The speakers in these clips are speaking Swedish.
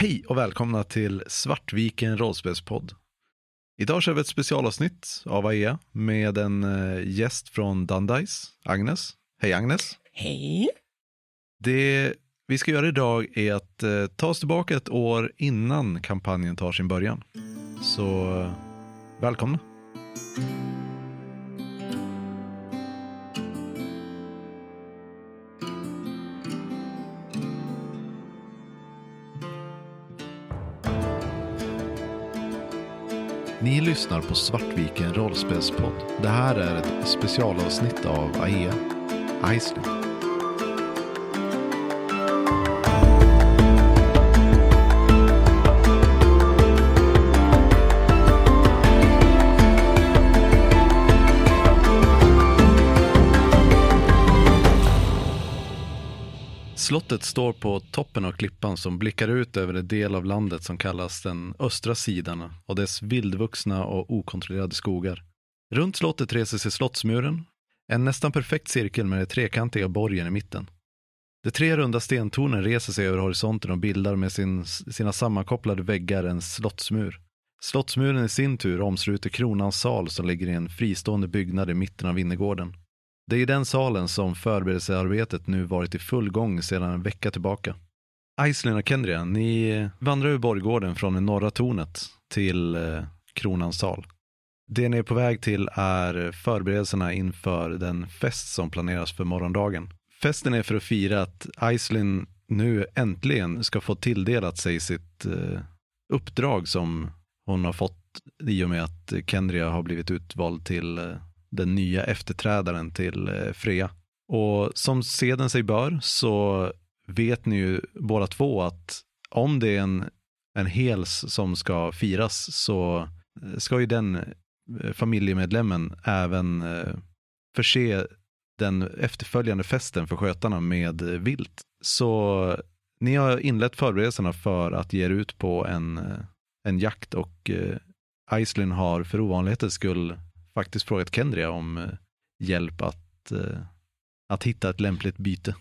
Hej och välkomna till Svartviken rollspelspodd. Idag kör vi ett specialavsnitt av AEA med en eh, gäst från Dundice, Agnes. Hej Agnes. Hej. Det vi ska göra idag är att eh, ta oss tillbaka ett år innan kampanjen tar sin början. Så eh, välkomna. Ni lyssnar på Svartviken rollspelspodd. Det här är ett specialavsnitt av AEA, Iceland. Slottet står på toppen av klippan som blickar ut över en del av landet som kallas den östra sidan och dess vildvuxna och okontrollerade skogar. Runt slottet reser sig slottsmuren, en nästan perfekt cirkel med den trekantiga borgen i mitten. De tre runda stentornen reser sig över horisonten och bildar med sin, sina sammankopplade väggar en slottsmur. Slottsmuren i sin tur omsluter kronans sal som ligger i en fristående byggnad i mitten av innergården. Det är i den salen som förberedelsearbetet nu varit i full gång sedan en vecka tillbaka. Aislinn och Kendria, ni vandrar ur borggården från det norra tornet till eh, kronans sal. Det ni är på väg till är förberedelserna inför den fest som planeras för morgondagen. Festen är för att fira att Aislinn nu äntligen ska få tilldelat sig sitt eh, uppdrag som hon har fått i och med att Kendria har blivit utvald till eh, den nya efterträdaren till eh, Freja. Och som seden sig bör så vet ni ju båda två att om det är en, en hels som ska firas så eh, ska ju den eh, familjemedlemmen även förse den efterföljande festen för skötarna med vilt. Så ni har inlett förberedelserna för att ge er ut på en, en jakt och Aislinn har för ovanlighetens skull faktiskt frågat Kendria om eh, hjälp att, eh, att hitta ett lämpligt byte.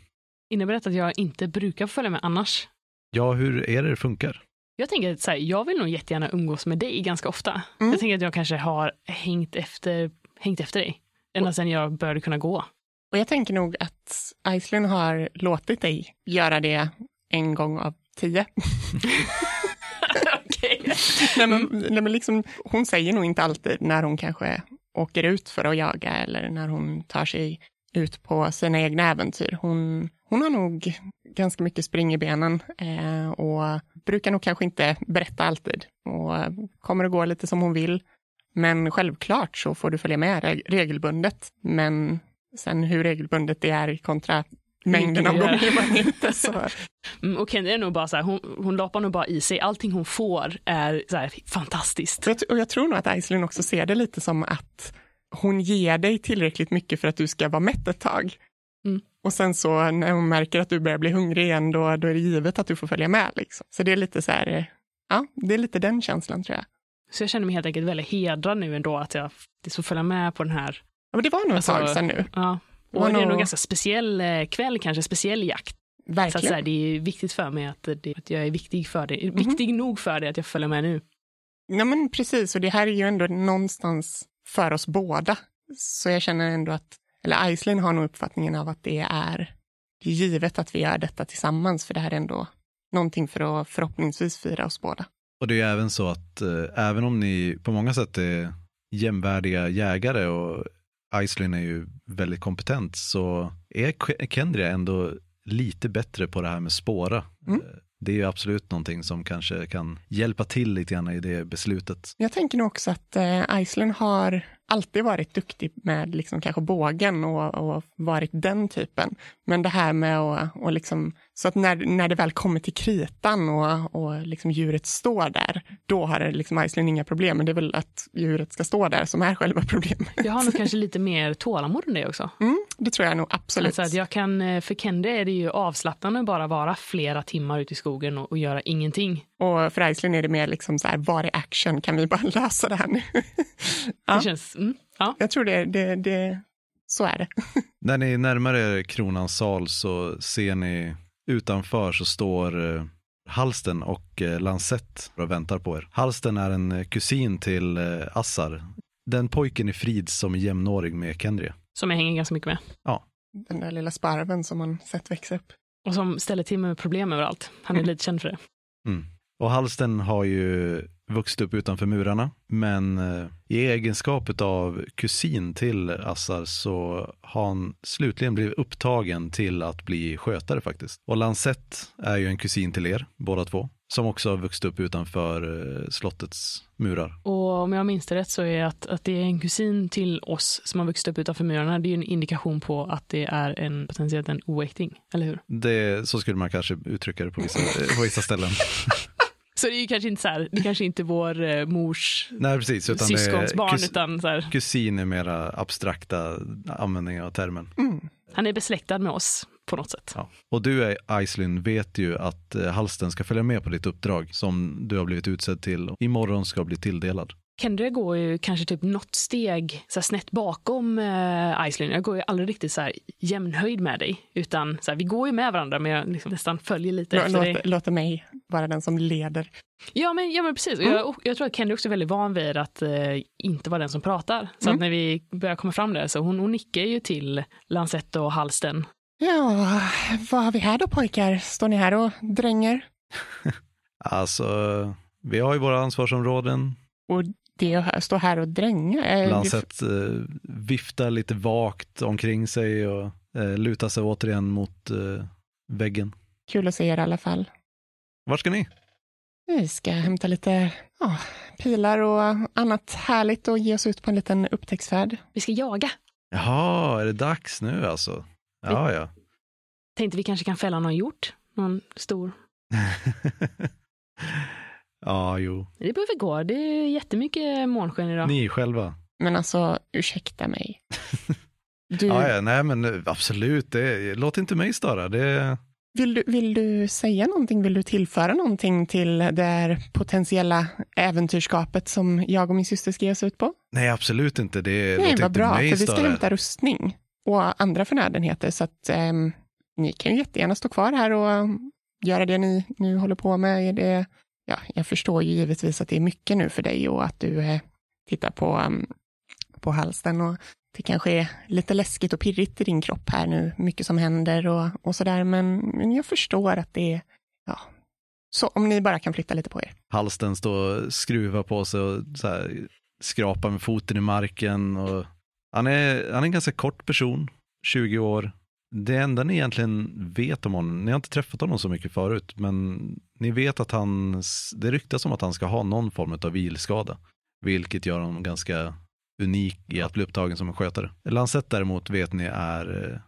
Innebär det att jag inte brukar följa med annars? Ja, hur är det det funkar? Jag tänker att så här, jag vill nog jättegärna umgås med dig ganska ofta. Mm. Jag tänker att jag kanske har hängt efter, hängt efter dig ända sedan jag började kunna gå. Och jag tänker nog att Iceland har låtit dig göra det en gång av tio. okay. nej, men, nej, men liksom, hon säger nog inte alltid när hon kanske åker ut för att jaga eller när hon tar sig ut på sina egna äventyr. Hon, hon har nog ganska mycket spring i benen eh, och brukar nog kanske inte berätta alltid och kommer att gå lite som hon vill. Men självklart så får du följa med regelbundet. Men sen hur regelbundet det är kontra mängden av gånger man ute. Så. Mm, och Kenny är nog bara så här, hon, hon loppar nog bara i sig, allting hon får är så här, fantastiskt. Och jag, och jag tror nog att Aislinn också ser det lite som att hon ger dig tillräckligt mycket för att du ska vara mätt ett tag. Mm. Och sen så när hon märker att du börjar bli hungrig igen, då, då är det givet att du får följa med. Liksom. Så det är lite så här, ja, det är lite den känslan tror jag. Så jag känner mig helt enkelt väldigt hedrad nu ändå att jag får följa med på den här. Ja, men det var nog ett alltså, tag sedan nu. Ja, och det är nog ganska speciell eh, kväll, kanske speciell jakt. Verkligen. Så, att, så här, det är viktigt för mig att, det, att jag är viktig för det. Mm. Viktig nog för det att jag följer med nu. Ja men precis, och det här är ju ändå någonstans för oss båda. Så jag känner ändå att, eller Aislinn har nog uppfattningen av att det är, det är givet att vi gör detta tillsammans, för det här är ändå någonting för att förhoppningsvis fira oss båda. Och det är även så att äh, även om ni på många sätt är jämvärdiga jägare och Aislinn är ju väldigt kompetent så är Kendria ändå lite bättre på det här med spåra. Mm. Eh, det är ju absolut någonting som kanske kan hjälpa till lite grann i det beslutet. Jag tänker nog också att eh, Iceland har alltid varit duktig med liksom kanske bågen och, och varit den typen. Men det här med att och liksom, så att när, när det väl kommer till kritan och, och liksom djuret står där, då har det liksom Iceland inga problem. Men det är väl att djuret ska stå där som är själva problemet. Jag har nog kanske lite mer tålamod än det också. Mm, det tror jag nog absolut. Alltså att jag kan, eh, för Kendi är det ju avslappnande bara vara flera timmar ute i skogen och, och göra ingenting. Och för Iceland är det mer liksom så här, var är action? Kan vi bara lösa det här nu? ja. Det känns, mm, ja. Jag tror det, det, det, så är det. När ni närmar er kronans sal så ser ni utanför så står eh, Halsten och eh, Lansett och väntar på er. Halsten är en kusin till Assar. Den pojken i Frid som är jämnårig med Kendria. Som jag hänger ganska mycket med. Den där lilla sparven som man sett växa upp. Och som ställer till med problem överallt. Han är Mm. lite känd för det. Och Halsten har ju vuxit upp utanför murarna, men eh, i egenskap av kusin till Assar så har han slutligen blivit upptagen till att bli skötare faktiskt. Och Lansett är ju en kusin till er, båda två, som också har vuxit upp utanför eh, slottets murar. Och om jag minns det rätt så är att, att det är en kusin till oss som har vuxit upp utanför murarna. Det är ju en indikation på att det är en potentiellt en oäkting, eller hur? Det, så skulle man kanske uttrycka det på vissa, eh, på vissa ställen. Så det är ju kanske inte så här, det kanske inte är vår eh, mors Nej, precis. Utan det är syskonsbarn, kus, utan så här, kusin är mera abstrakta användningar av termen. Mm. han är besläktad med oss på något sätt. Ja. Och du, Aislinn, vet ju att eh, Halsten ska följa med på ditt uppdrag som du har blivit utsedd till och imorgon ska bli tilldelad. Kendra går ju kanske typ något steg så här snett bakom eh, Iceland. Jag går ju aldrig riktigt så här jämnhöjd med dig, utan så här, vi går ju med varandra, men jag liksom nästan följer lite efter dig. Låter, mig vara den som leder. Ja, men, ja, men precis. Mm. Jag, jag tror att Kendra också är väldigt van vid att eh, inte vara den som pratar. Så Mm. att när vi börjar komma fram där så hon, hon nickar ju till Lancet och Halsten. Ja, vad har vi här då pojkar? Står ni här och dränger? Alltså, vi har ju våra ansvarsområden. Och det att stå här och dränga? Lansett eh, viftar lite vagt omkring sig och eh, lutar sig återigen mot eh, väggen. Kul att se er i alla fall. Vart ska ni? Vi ska hämta lite ja, pilar och annat härligt och ge oss ut på en liten upptäcktsfärd. Vi ska jaga. Jaha, är det dags nu alltså? Ja, ja. Tänkte vi kanske kan fälla någon hjort. Någon stor. ja, jo. Det behöver gå. Det är jättemycket månsken idag. Ni själva. Men alltså, ursäkta mig. Du, Ja, ja, nej men eh, absolut, det, låt inte mig störa. Det, vill, du, vill du säga någonting? Vill du tillföra någonting till det här potentiella äventyrskapet som jag och min syster ska ge oss ut på? nej, absolut inte. Det Nej, låt vad inte bra, mig för vi ska hämta rustning och andra förnödenheter. Så att eh, ni kan ju jättegärna stå kvar här och göra det ni nu håller på med. Är det, ja, jag förstår ju givetvis att det är mycket nu för dig och att du eh, tittar på, um, på halsen och det kanske är lite läskigt och pirrigt i din kropp här nu, mycket som händer och, och sådär. Men, men jag förstår att det är, ja, så om ni bara kan flytta lite på er. Halsten står och skruvar på sig och så här, skrapar med foten i marken. Och han, är, han är en ganska kort person, 20 år. Det enda ni egentligen vet om honom, ni har inte träffat honom så mycket förut, men ni vet att han, det ryktas om att han ska ha någon form av vilskada, vilket gör honom ganska unik i att bli upptagen som en skötare. Lansett däremot vet ni är eh,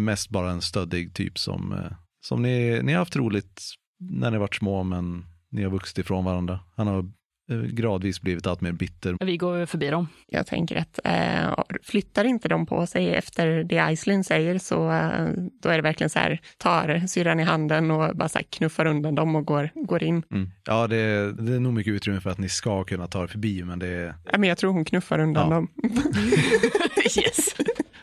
mest bara en stöddig typ som, eh, som ni, ni har haft roligt när ni varit små, men ni har vuxit ifrån varandra. Han har gradvis blivit allt mer bitter. Vi går förbi dem. Jag tänker att eh, flyttar inte de på sig efter det Iceland säger så eh, då är det verkligen så här, tar syrran i handen och bara så här knuffar undan dem och går, går in. Mm. Ja, det är, det är nog mycket utrymme för att ni ska kunna ta er förbi, men det, är- Ja, men jag tror hon knuffar undan Ja. dem. yes.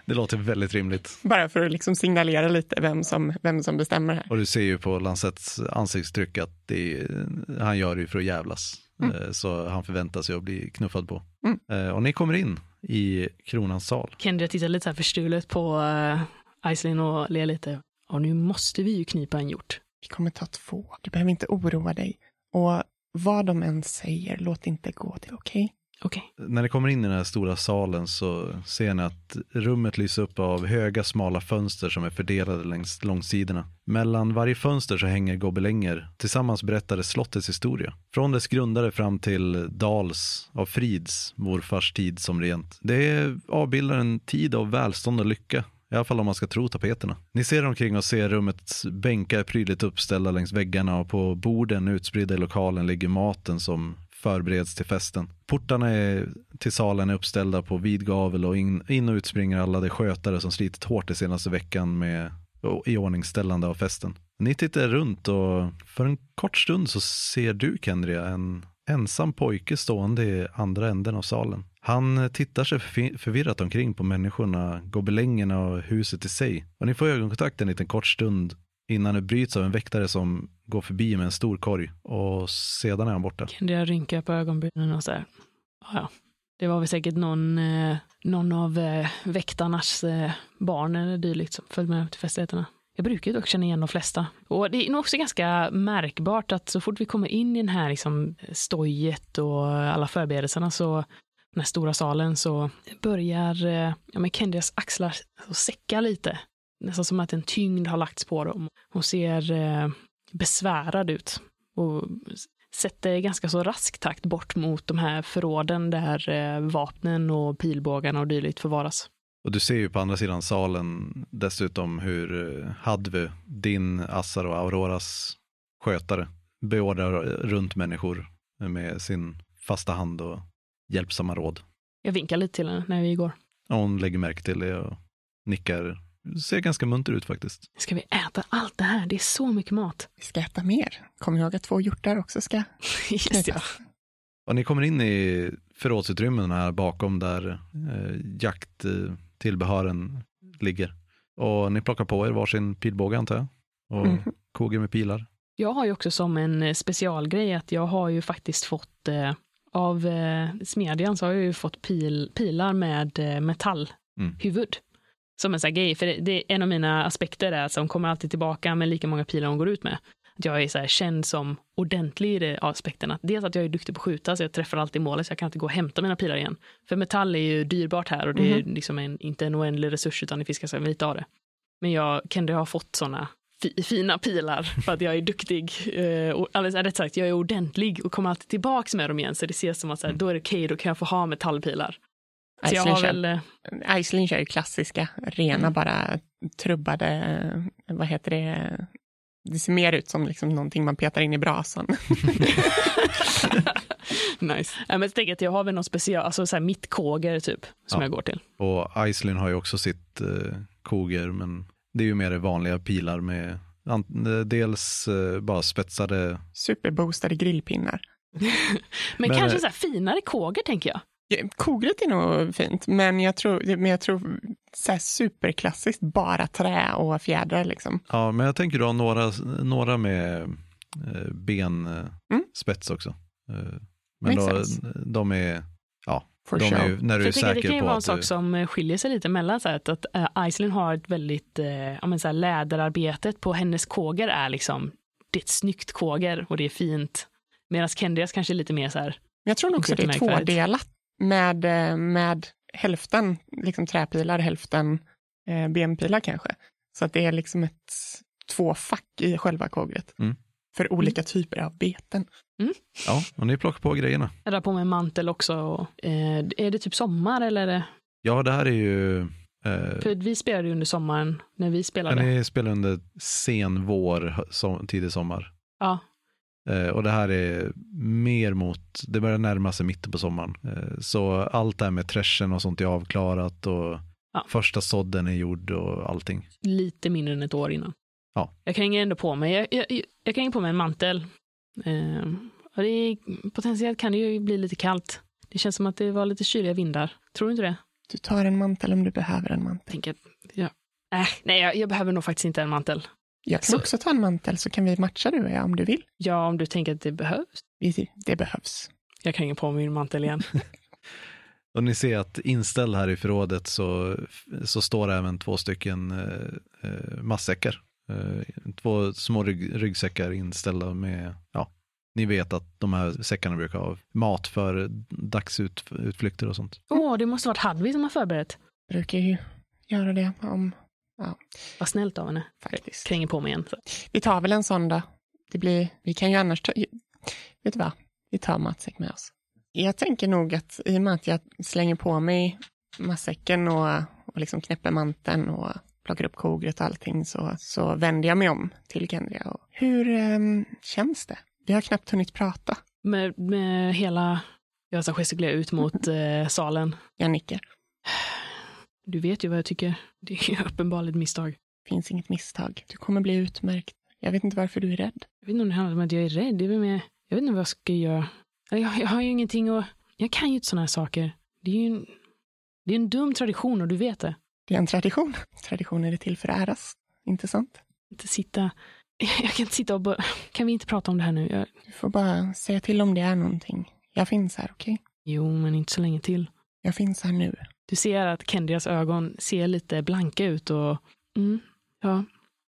det låter väldigt rimligt. Bara för att liksom signalera lite vem som, vem som bestämmer här. Och du ser ju på Lansetts ansiktstryck att det är, han gör det ju för att jävlas. Mm. Eh, Så han förväntar sig att bli knuffad på. Mm. Eh, Och ni kommer in i kronans sal. Kendra tittar lite så här förstulet på uh, Iceland och ler lite. Och nu måste vi ju knipa en hjort. Vi kommer ta två. Du behöver inte oroa dig. Och vad de än säger, låt inte gå till, okej? Okay. När ni kommer in i den här stora salen så ser ni att rummet lyser upp av höga smala fönster som är fördelade längs långsidorna. Mellan varje fönster så hänger gobelänger. Tillsammans berättar det slottets historia. Från dess grundare fram till Dals av Frids, morfars tid som rent. Det avbildar en tid av välstånd och lycka. I alla fall om man ska tro tapeterna. Ni ser omkring och ser rummets bänkar prydligt uppställda längs väggarna och på borden utspridda i lokalen ligger maten som förbereds till festen. Portarna är, till salen är uppställda på vid gavel och in, in och ut springer alla de skötare som slitit hårt den senaste veckan med iordningställande av festen. Ni tittar runt och för en kort stund så ser du Kendria en ensam pojke stående i andra änden av salen. Han tittar sig förvirrat omkring på människorna, gobelängerna och huset i sig. Och ni får ögonkontakt en liten kort stund innan det bryts av en väktare som går förbi med en stor korg och sedan är han borta. Kendria rynkar på ögonbrynen och säga. Ja, det var väl säkert någon, eh, någon av eh, väktarnas eh, barn eller dylikt som följde med till festligheterna. Jag brukar dock känna igen de flesta. Och det är nog också ganska märkbart att så fort vi kommer in i den här liksom, stojet och alla förberedelserna så den här stora salen så börjar eh, ja, men Kendrias axlar säcka lite. Nästan som att en tyngd har lagts på dem. Hon ser eh, besvärad ut och sätter ganska så rask takt bort mot de här förråden där eh, vapnen och pilbågarna och dylikt förvaras. Och du ser ju på andra sidan salen dessutom hur eh, Hadvu, din Assar och Auroras skötare, beordrar runt människor med sin fasta hand och hjälpsamma råd. Jag vinkar lite till henne när vi går. Och hon lägger märke till det och nickar. Ser ganska munter ut faktiskt. Ska vi äta allt det här? Det är så mycket mat. Vi ska äta mer. Kom ihåg att två hjortar också ska Just ja. Och ni kommer in i förrådsutrymmen här bakom där eh, jakttillbehören ligger. Och ni plockar på er varsin pilbåge antar jag. Och Mhm. koger med pilar. Jag har ju också som en eh, specialgrej att jag har ju faktiskt fått eh, av eh, smedjan så har jag ju fått pil, pilar med eh, metallhuvud. Som en sån här grej, för det, det är en av mina aspekter är som kommer alltid tillbaka med lika många pilar hon går ut med. Att jag är så här känd som ordentlig i det aspekten. Att dels att jag är duktig på att skjuta så jag träffar alltid målet så jag kan inte gå och hämta mina pilar igen. För metall är ju dyrbart här och det är liksom en, inte en oändlig resurs utan det fiskas även lite av det. Men jag kan ha fått såna fi, fina pilar för att jag är duktig. Eh, och, eller rätt sagt, jag är ordentlig och kommer alltid tillbaks med dem igen. Så det ses som att så här, då är det okej, då kan jag få ha metallpilar. Så jag har väl, eh, Iceland kör ju klassiska, rena Mm. bara trubbade, eh, vad heter det, det ser mer ut som liksom någonting man petar in i brasan. nice. Ja, men jag tänker att jag har väl någon special, alltså så här mittkåger typ, som Ja. jag går till. Och Iceland har ju också sitt eh, koger, men det är ju mer vanliga pilar med dels eh, bara spetsade, Superboostade grillpinnar. Men, Men, kanske eh, så här finare kåger tänker jag. Ja, Kogret är nog fint, men jag tror, men jag tror så här superklassiskt, bara trä och fjädrar liksom. ja men jag tänker du har några, några med eh, benspets också. Eh, men Makes då, sense. de är, ja, For de show. är ju, när du är jag tänker, det säker kan ju på vara en att sak du, som eh, skiljer sig lite mellan så här, att, att Iceland har ett väldigt, eh, ja, men så här, läderarbetet på hennes kåger är liksom, det är ett snyggt kåger och det är fint. Medan Kendrias kanske är lite mer så här, Men jag tror nog också det är tvådelat med, eh, med hälften liksom träpilar, hälften eh, benpilar kanske. Så att det är liksom ett två fack i själva kogret. Mm. För olika typer av beten. ja, och ni plockar på grejerna. jag drar på mig mantel också. Och, eh, är det typ sommar eller? Är det, Ja, det här är ju, eh, för vi spelade ju under sommaren när vi spelade. ni spelar under sen vår, som, tidig sommar. Ja, och det här är mer mot, det börjar närma sig mitten på sommaren. Eh, så allt det här med träschen och sånt är avklarat och Ja. första sådden är gjord och allting. lite mindre än ett år innan. Ja. Jag kränger ändå på mig, jag, jag, jag kränger på mig en mantel. Eh, och det är, potentiellt kan det ju bli lite kallt. Det känns som att det var lite kyliga vindar. Tror du inte det? Du tar en mantel om du behöver en mantel. Tänker ja. Äh, nej, jag, jag behöver nog faktiskt inte en mantel. Jag kan Så- också ta en mantel så kan vi matcha du och jag om du vill. Ja, om du tänker att det behövs. Det behövs. Jag kränger på mig min mantel igen. Och ni ser att inställd här i förrådet så, så står det även två stycken eh, eh, matsäckar. Eh, två små rygg, ryggsäckar inställda med, ja, ni vet att de här säckarna brukar ha mat för dagsutflykter och sånt. Åh, det måste varit Hadvi som har förberett. Brukar ju göra det om, Vad snällt av henne. faktiskt. Kränger på mig igen. Så. Vi tar väl en sån då. Det blir, vi kan ju annars ta, vet du vad? Vi tar matsäck med oss. Jag tänker nog att i och med att jag slänger på mig matsäcken och, och liksom knäpper manteln och plockar upp kogret och allting så, så vänder jag mig om till Kendria. Och, hur ehm, känns det? Vi har knappt hunnit prata. Med, med hela, jag så gestikulerar ut mot eh, salen. Jag nickar. Du vet ju vad jag tycker. Det är uppenbarligen ett misstag. Finns inget misstag. Du kommer bli utmärkt. Jag vet inte varför du är rädd. Jag vet inte om det handlar om att jag är rädd. Det är väl mer, jag vet inte vad jag ska göra. Eller Jag, jag har ju ingenting att... Jag kan ju inte sådana här saker. Det är ju en, det är en dum tradition och du vet det. Det är en tradition. Traditioner är till för att äras. Inte sant? inte sitta... Jag kan inte sitta och bara... Kan vi inte prata om det här nu? Jag... Du får bara säga till om det är någonting. Jag finns här, okej? Jo, men inte så länge till. Jag finns här nu. Du ser att Kendrias ögon ser lite blanka ut och... Mm, ja.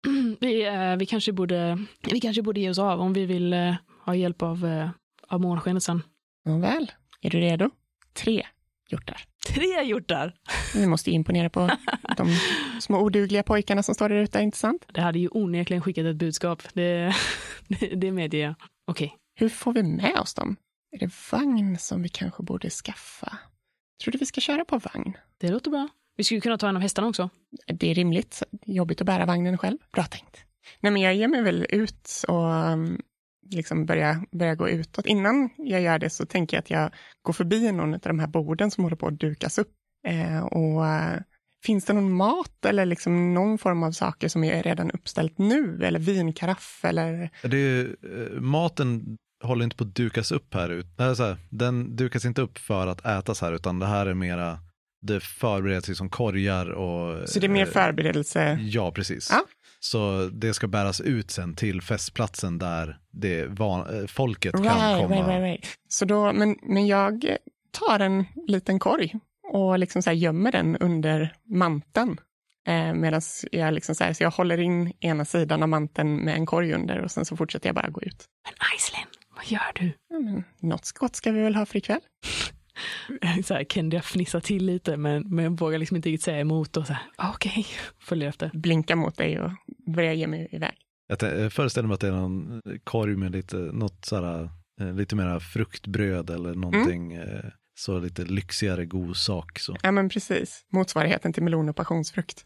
vi, eh, vi, kanske borde, vi kanske borde ge oss av om vi vill eh, ha hjälp av, eh, av månskenet sen. Nåväl, är du redo? Tre hjortar. Tre hjortar? Vi måste imponera på de små odugliga pojkarna som står där ute, inte sant? Det hade ju onekligen skickat ett budskap. Det, det, det medger jag. Okej. Okay. Hur får vi med oss dem? Är det vagn som vi kanske borde skaffa? Tror du vi ska köra på vagn? Det låter bra. Vi skulle kunna ta en av hästarna också. Det är rimligt. Jobbigt att bära vagnen själv. Bra tänkt. Nej, men jag ger mig väl ut och um, liksom börja, börja gå utåt. Innan jag gör det så tänker jag att jag går förbi någon av de här borden som håller på att dukas upp. Eh, och uh, Finns det någon mat eller liksom någon form av saker som är redan uppställt nu? Eller vinkaraff eller? Det är, eh, maten håller inte på att dukas upp här. Ut. Nej, så här, den dukas inte upp för att ätas här, utan det här är mera, det förbereds liksom korgar och... Så det är mer eh, förberedelse? Ja, precis. Ja. Så det ska bäras ut sen till festplatsen där det van, eh, folket right, kan komma. Right, right, right. Så då, men, men jag tar en liten korg och liksom så här gömmer den under manteln. Eh, Medan jag, liksom så, här, så jag håller in ena sidan av manteln med en korg under och sen så fortsätter jag bara gå ut. Men Aislinn, vad gör du? Men, något gott ska vi väl ha för ikväll. så här, Kendi fnissar till lite men, men vågar liksom inte riktigt säga emot och så här, ah, okej, okay. följer efter. Blinka mot dig och börjar ge mig iväg. Jag föreställer mig att det är någon korg med lite, något så här, eh, lite mera fruktbröd eller någonting. Mm. Så lite lyxigare god sak. Så. Ja men precis, motsvarigheten till melon och passionsfrukt.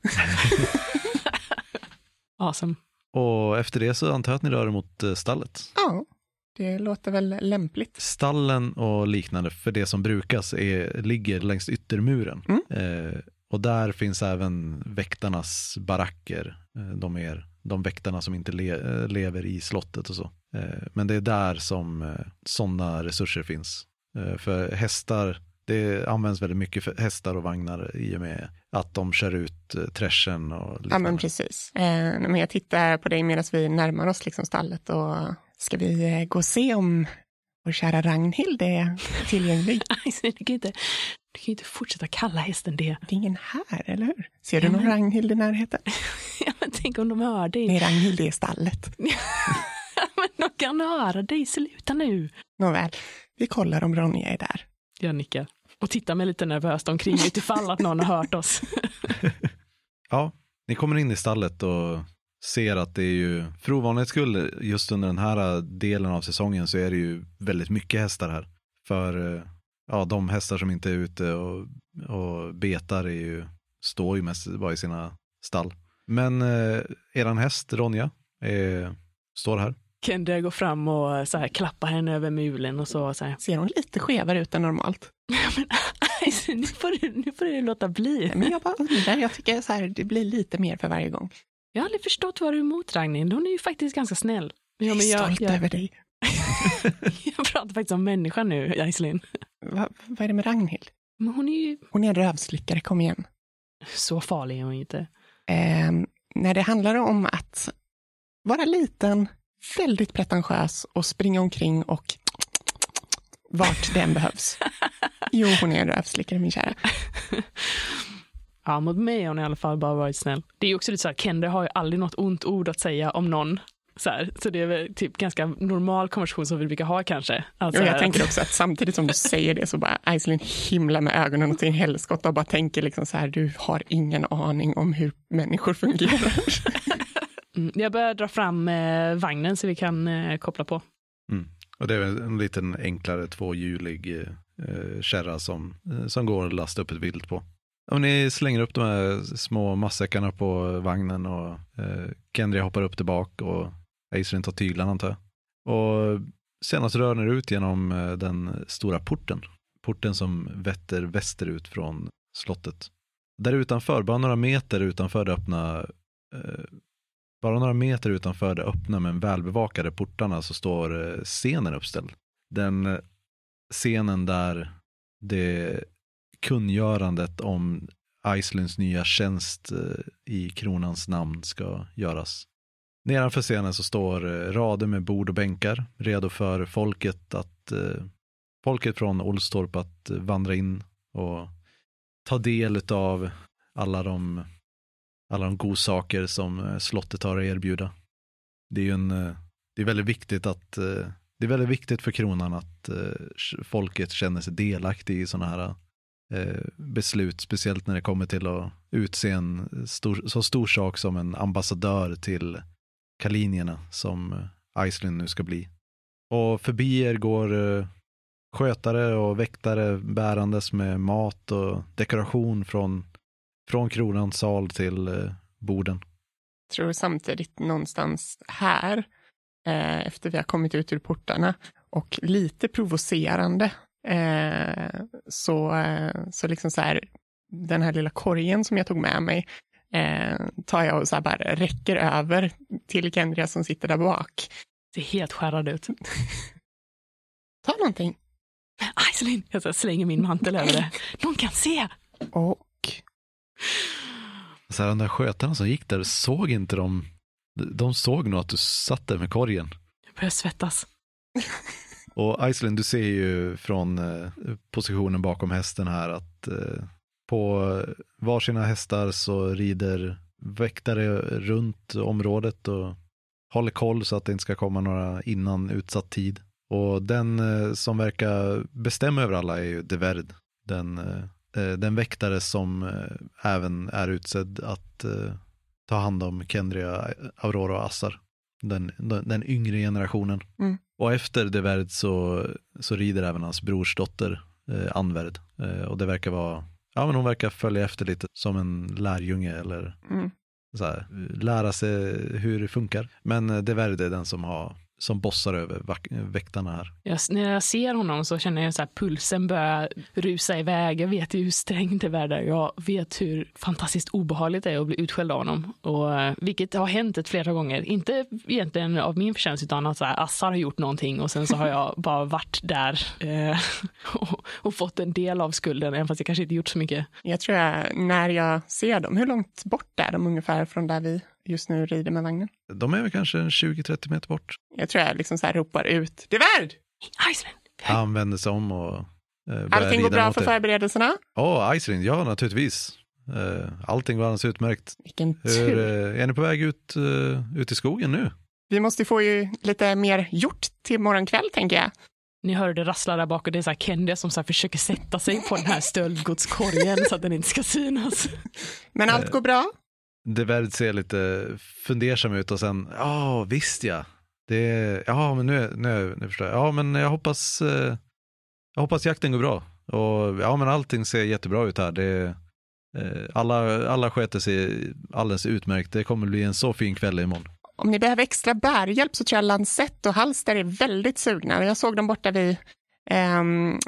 awesome. Och efter det så antar jag att ni rör er mot eh, stallet. Ja, det låter väl lämpligt. Stallen och liknande för det som brukas är, ligger längs yttermuren. Mm. Eh, och där finns även väktarnas baracker. Eh, de, är, de väktarna som inte le, eh, lever i slottet och så. Eh, men det är där som eh, sådana resurser finns. Eh, för hästar, det används väldigt mycket för hästar och vagnar i och med att de kör ut eh, träschen och liknande. Ja men precis. Eh, men jag tittar på dig medan vi närmar oss liksom stallet och ska vi eh, gå och se om vår kära Ragnhild är tillgänglig? du, kan inte, du kan inte fortsätta kalla hästen det. Det är ingen här, eller hur? Ser du ja, någon men... Ragnhild i närheten? ja, men tänk om de hör dig. Nej, Ragnhild är i stallet. men de kan höra dig, sluta nu. Nåväl, vi kollar om Ronja är där. Jag nickar och tittar mig lite nervöst omkring utifall att någon har hört oss. ja, ni kommer in i stallet och ser att det är ju, för ovanlighets skull, just under den här delen av säsongen så är det ju väldigt mycket hästar här. För ja, de hästar som inte är ute och, och betar är ju, står ju mest bara i sina stall. Men eh, eran häst Ronja är, står här. Kendra går fram och eh, så här, klappar henne över mulen och så. så här. Ser hon lite skevare ut än normalt? men, nu, får du, nu får du låta bli. Men jag bara undrar, jag tycker så här, det blir lite mer för varje gång. Jag har aldrig förstått vad du är emot Ragnhild. Hon är ju faktiskt ganska snäll. Ja, jag är stolt jag, över dig. jag pratar faktiskt om människan nu, Aislinn. Va, vad är det med Ragnhild? Men hon är ju... Hon är en rövslickare, kom igen. Så farlig är hon inte. Eh, när det handlar om att vara liten, väldigt pretentiös och springa omkring och vart den behövs. Jo, hon är en rövslickare, min kära. Ja, mot mig har hon i alla fall bara varit snäll. Det är också lite så här, Kendre har ju aldrig något ont ord att säga om någon. Så, här, så det är väl typ ganska normal konversation som vi brukar ha kanske. Alltså, jag tänker också att samtidigt som du säger det så bara Aislinn himlar med ögonen åt sin helskotta och bara tänker liksom så här, du har ingen aning om hur människor fungerar. Mm, jag börjar dra fram eh, vagnen så vi kan eh, koppla på. Mm. Och det är en liten enklare tvåhjulig eh, kärra som, eh, som går att lasta upp ett vilt på. Och ni slänger upp de här små matsäckarna på vagnen och eh, Kendria hoppar upp tillbaka och Acerin tar tyglarna antar jag. Och senast rör ni ut genom eh, den stora porten. Porten som vetter västerut från slottet. Där utanför, bara några meter utanför det öppna eh, bara några meter utanför det öppna men välbevakade portarna så står eh, scenen uppställd. Den eh, scenen där det kungörandet om Icelands nya tjänst eh, i kronans namn ska göras. Nedanför scenen så står eh, rader med bord och bänkar redo för folket att eh, folket från Olstorp att vandra in och ta del av alla de alla de godsaker som slottet har att erbjuda. Det är ju en, det är väldigt viktigt att det är väldigt viktigt för kronan att folket känner sig delaktig i sådana här Eh, beslut, speciellt när det kommer till att utse en stor, så stor sak som en ambassadör till kalinierna som eh, Iceland nu ska bli. Och förbi er går eh, skötare och väktare bärandes med mat och dekoration från från kronans sal till borden. Jag tror samtidigt någonstans här, eh, efter vi har kommit ut ur portarna, och lite provocerande, eh, så, eh, så liksom så här, den här lilla korgen som jag tog med mig, eh, tar jag och så här bara räcker över till Kendria som sitter där bak. Ser helt skärrad ut. Ta någonting. Aiselin, jag slänger min mantel över det. Någon kan se. Och så här, de där skötarna som gick där, såg inte de, de såg nog att du satt där med korgen. Jag börjar svettas. Och Iceland, du ser ju från eh, positionen bakom hästen här att eh, på varsina hästar så rider väktare runt området och håller koll så att det inte ska komma några innan utsatt tid. Och den eh, som verkar bestämma över alla är ju Deverd, den den väktare som även är utsedd att ta hand om Kendria, Aurora och Assar. Den, den, den yngre generationen. Mm. Och efter Deverd så, så rider även hans brorsdotter eh, Anverd. Eh, och det verkar vara, ja men hon verkar följa efter lite som en lärjunge eller mm. så här, lära sig hur det funkar. Men Deverd är den som har som bossar över väktarna här. Jag, när jag ser honom så känner jag att pulsen börjar rusa iväg. Jag vet ju hur strängt det är där. Jag vet hur fantastiskt obehagligt det är att bli utskälld av honom. Och, eh, vilket har hänt ett flera gånger. Inte egentligen av min förtjänst utan att så här, Assar har gjort någonting och sen så har jag bara varit där eh, och, och, fått en del av skulden, även fast jag kanske inte gjort så mycket. Jag tror jag, när jag ser dem, hur långt bort är de ungefär från där vi just nu rider med vagnen? De är väl kanske 20-30 meter bort. Jag tror jag liksom så här ropar ut, det är värd! Iceland! Han vänder sig om och eh, Allting går bra för förberedelserna? Ja, oh, Iceland, ja naturligtvis. Uh, allting var alldeles utmärkt. Vilken tur. Hur, uh, är ni på väg ut, uh, ut i skogen nu? Vi måste få ju lite mer gjort till morgonkväll, tänker jag. Ni hör det rassla där bak och det är så här Kendia som så försöker sätta sig på den här stöldgodskorgen så att den inte ska synas. Men allt går bra? Deverd ser lite fundersam ut och sen, ja visst ja. Det, ja men nu, nu, nu förstår jag. Ja men jag hoppas, eh, jag hoppas jakten går bra. Och ja men allting ser jättebra ut här. Det, eh, alla, alla sköter sig alldeles utmärkt. Det kommer bli en så fin kväll imorgon. Om ni behöver extra bärhjälp så tror jag Lansett och Halster är väldigt sugna. Jag såg dem borta vid ehm,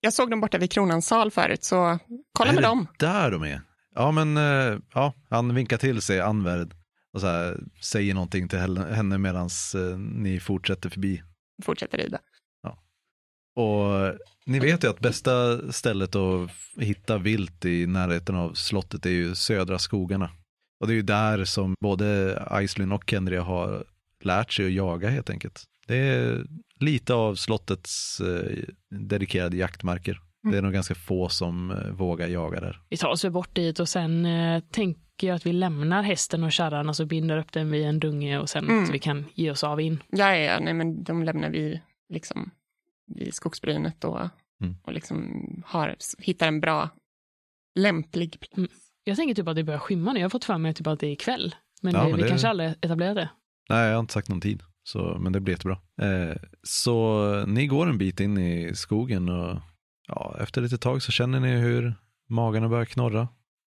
jag såg dem borta vid Kronans sal förut, så kolla är med dem. där de är? Ja, men eh, ja, han vinkar till sig Anvärd och så här, säger någonting till henne medan eh, ni fortsätter förbi. Fortsätter rida. Ja. Och ni vet ju att bästa stället att hitta vilt i närheten av slottet är ju södra skogarna. Och det är ju där som både Aislinn och Kendria har lärt sig att jaga helt enkelt. Det är lite av slottets eh, dedikerade jaktmarker. Det är nog ganska få som eh, vågar jaga där. Vi tar oss bort dit och sen eh, tänker jag att vi lämnar hästen och kärran och så binder upp den vid en dunge och sen mm. så vi kan ge oss av in. Ja, ja, nej, men de lämnar vi liksom vid skogsbrynet och, mm. och liksom har, hittar en bra, lämplig plats. Mm. Jag tänker typ att det börjar skymma nu. Jag har fått för mig typ att det är kväll. Men, ja, det, men vi det... kanske aldrig etablerat det. Nej, jag har inte sagt någon tid. Så, men det blir jättebra. Eh, så ni går en bit in i skogen och ja, efter lite tag så känner ni hur magarna börjar knorra.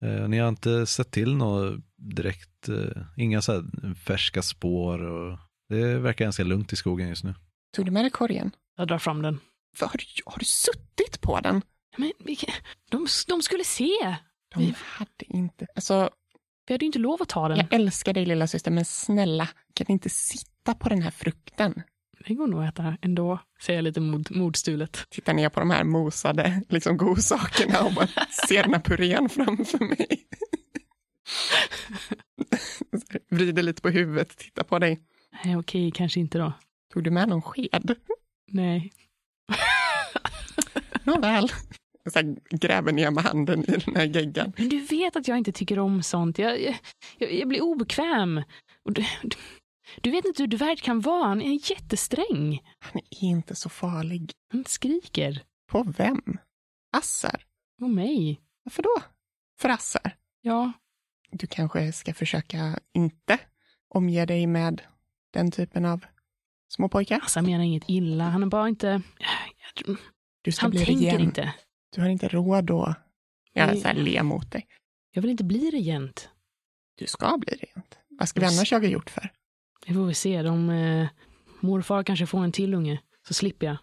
Eh, ni har inte sett till något direkt, eh, inga så färska spår och det verkar ganska lugnt i skogen just nu. Tog du med dig korgen? Jag drar fram den. Har du, har du suttit på den? Men de, de skulle se. De vi... hade inte, alltså. Vi hade ju inte lov att ta den. Jag älskar dig lilla syster, men snälla, kan inte sitta på den här frukten? Det går nog att äta ändå, säger jag lite mod, modstulet. Tittar ner på de här mosade liksom, godsakerna och bara ser den här purén framför mig. Vrider lite på huvudet, tittar på dig. Nej, okej, kanske inte då. Tog du med någon sked? Nej. Nåväl. Så här, gräver ner med handen i den här geggan. Men du vet att jag inte tycker om sånt. Jag, jag, jag blir obekväm. Och du, du, vet inte hur Dvärg kan vara. Han är jättesträng. Han är inte så farlig. Han skriker. På vem? Assar? Och mig. Varför då? För Assar? Ja. Du kanske ska försöka inte omge dig med den typen av små pojkar? Assar menar inget illa. Han är bara inte... Du ska han bli tänker regent. inte. Du har inte råd att jag så här, le mot dig. Jag vill inte bli regent. Du ska bli regent. Vad ska vi annars jaga gjort för? Det får vi se. De, eh, morfar kanske får en till unge. Så slipper jag.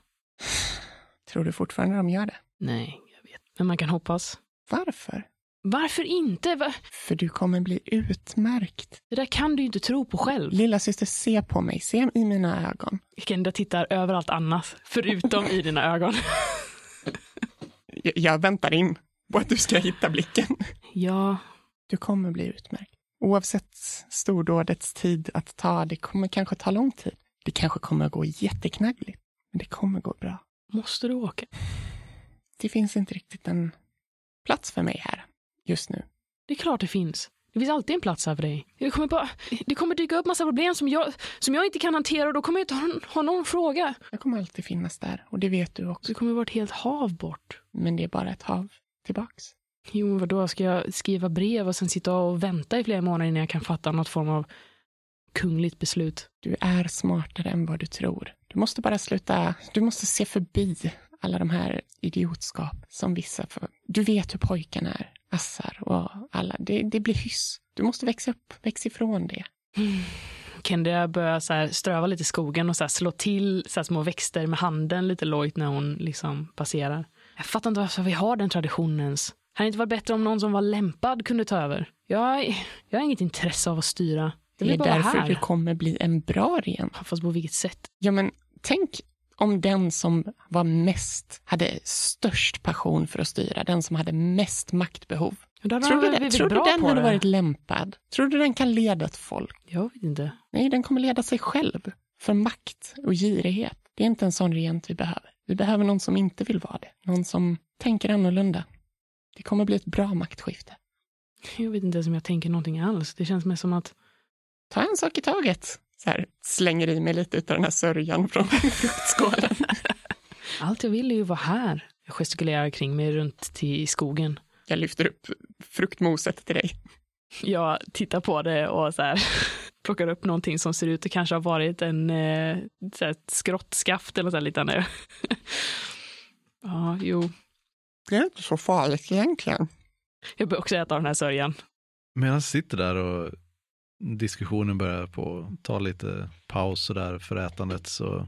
Tror du fortfarande de gör det? Nej, jag vet. Men man kan hoppas. Varför? Varför inte? Va? För du kommer bli utmärkt. Det där kan du ju inte tro på själv. Lilla syster, se på mig. Se i mina ögon. Kenda tittar överallt annat, förutom i dina ögon. Jag, jag väntar in på att du ska hitta blicken. Ja, Du kommer bli utmärkt. Oavsett stordådets tid att ta, det kommer kanske ta lång tid. Det kanske kommer gå jätteknaggligt, men det kommer gå bra. måste du åka? Det finns inte riktigt en plats för mig här just nu. Det är klart det finns. Det finns alltid en plats här för dig. Det kommer, bara, det kommer dyka upp massa problem som jag, som jag inte kan hantera och då kommer jag inte ha, ha någon fråga. Jag kommer alltid finnas där och det vet du också. Det kommer vara ett helt hav bort. Men det är bara ett hav tillbaks. Jo, men vadå, ska jag skriva brev och sen sitta och vänta i flera månader innan jag kan fatta något form av kungligt beslut? Du är smartare än vad du tror. Du måste bara sluta, du måste se förbi alla de här idiotskap som vissa för. Du vet hur pojkarna är, Assar och alla. Det, det blir hyss. Du måste växa upp, växa ifrån det. Kendra börjar så här ströva lite i skogen och så slå till så små växter med handen lite lojt när hon liksom passerar. Jag fattar inte varför vi har den traditionen ens. Hade det inte varit bättre om någon som var lämpad kunde ta över? Jag, jag har inget intresse av att styra. Det Det är därför här. du kommer bli en bra regent. Fast på vilket sätt? Ja, men tänk om den som var mest, hade störst passion för att styra, den som hade mest maktbehov. Då Tror du, de det, tror du den hade det. varit lämpad? Tror du den kan leda ett folk? Jag vet inte. Nej, den kommer leda sig själv. För makt och girighet. Det är inte en sån regent vi behöver. Vi behöver någon som inte vill vara det. Någon som tänker annorlunda. Det kommer bli ett bra maktskifte. Jag vet inte ens om jag tänker någonting alls. Det känns mer som att Ta en sak i taget. Så här, slänger i mig lite av den här sörjan från fruktskålen. allt jag vill är ju vara här. Jag gestikulerar kring mig runt till i skogen. Jag lyfter upp fruktmoset till dig. Jag tittar på det och så här, plockar upp någonting som ser ut att kanske ha varit en eh, så här, ett skrottskaft eller så här liknande. ja, jo. Det är inte så farligt egentligen. Jag bör också äta av den här sörjan. Medan jag sitter där och diskussionen börjar på ta lite paus och där för ätandet så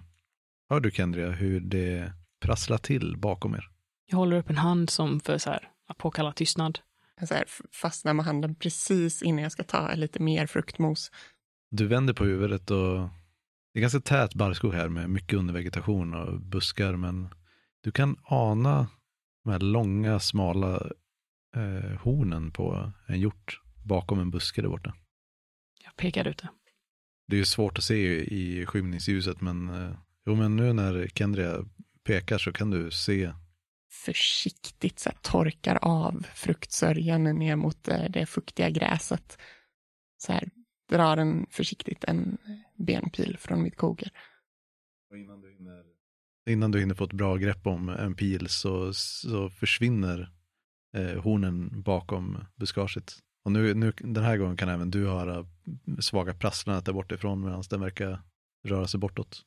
hör du Kendria hur det prasslar till bakom er. Jag håller upp en hand som för så här, att påkalla tystnad. Jag så här, fastnar med handen precis innan jag ska ta lite mer fruktmos. Du vänder på huvudet och det är ganska tät barrskog här med mycket undervegetation och buskar men du kan ana de här långa smala eh, hornen på en hjort bakom en buske där borta. Jag pekar ut det. Det är ju svårt att se i skymningsljuset men, eh, jo, men nu när Kendria pekar så kan du se Försiktigt så här, torkar av fruktsörjan ner mot eh, det fuktiga gräset. Så här, drar en försiktigt en benpil från mitt koger. Innan du, hinner... Innan du hinner få ett bra grepp om en pil så, så försvinner eh, hornen bakom buskaget. Och nu, nu, den här gången kan även du höra svaga prasslandet där bortifrån medan den verkar röra sig bortåt.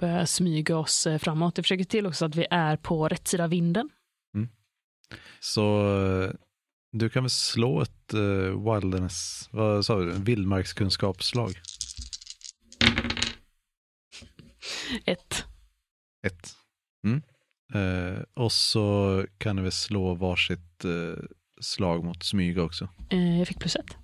Börjar smyga oss eh, framåt. Jag försöker till också att vi är på rätt sida vinden. Så eh, du kan väl slå ett eh, wilderness, vad sa du, vildmarkskunskapsslag? Ett. Ett. Mm. Eh, och så kan du väl slå varsitt eh, slag mot smyga också. Eh, jag fick plus ett.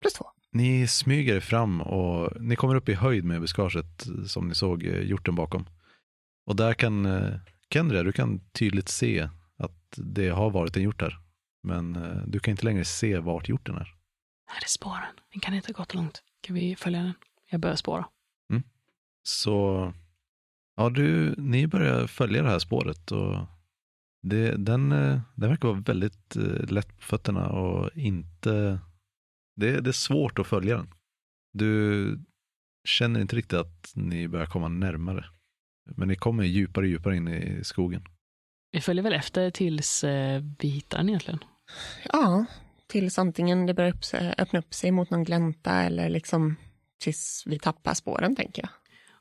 Plus två. Ni smyger er fram och ni kommer upp i höjd med buskaget eh, som ni såg eh, hjorten bakom. Och där kan eh, Kendria, du kan tydligt se att det har varit en hjort här. Men eh, du kan inte längre se vart hjorten är. Här är spåren. Den kan inte ha gått långt. Kan vi följa den? Jag börjar spåra. Mm. Så, ja du, ni börjar följa det här spåret och det, den, eh, den verkar vara väldigt eh, lätt på fötterna och inte, det, det är svårt att följa den. Du känner inte riktigt att ni börjar komma närmare. Men ni kommer djupare och djupare in i skogen. Vi följer väl efter tills eh, vi hittar den egentligen. Ja, tills antingen det börjar öppna upp sig mot någon glänta eller liksom tills vi tappar spåren, tänker jag.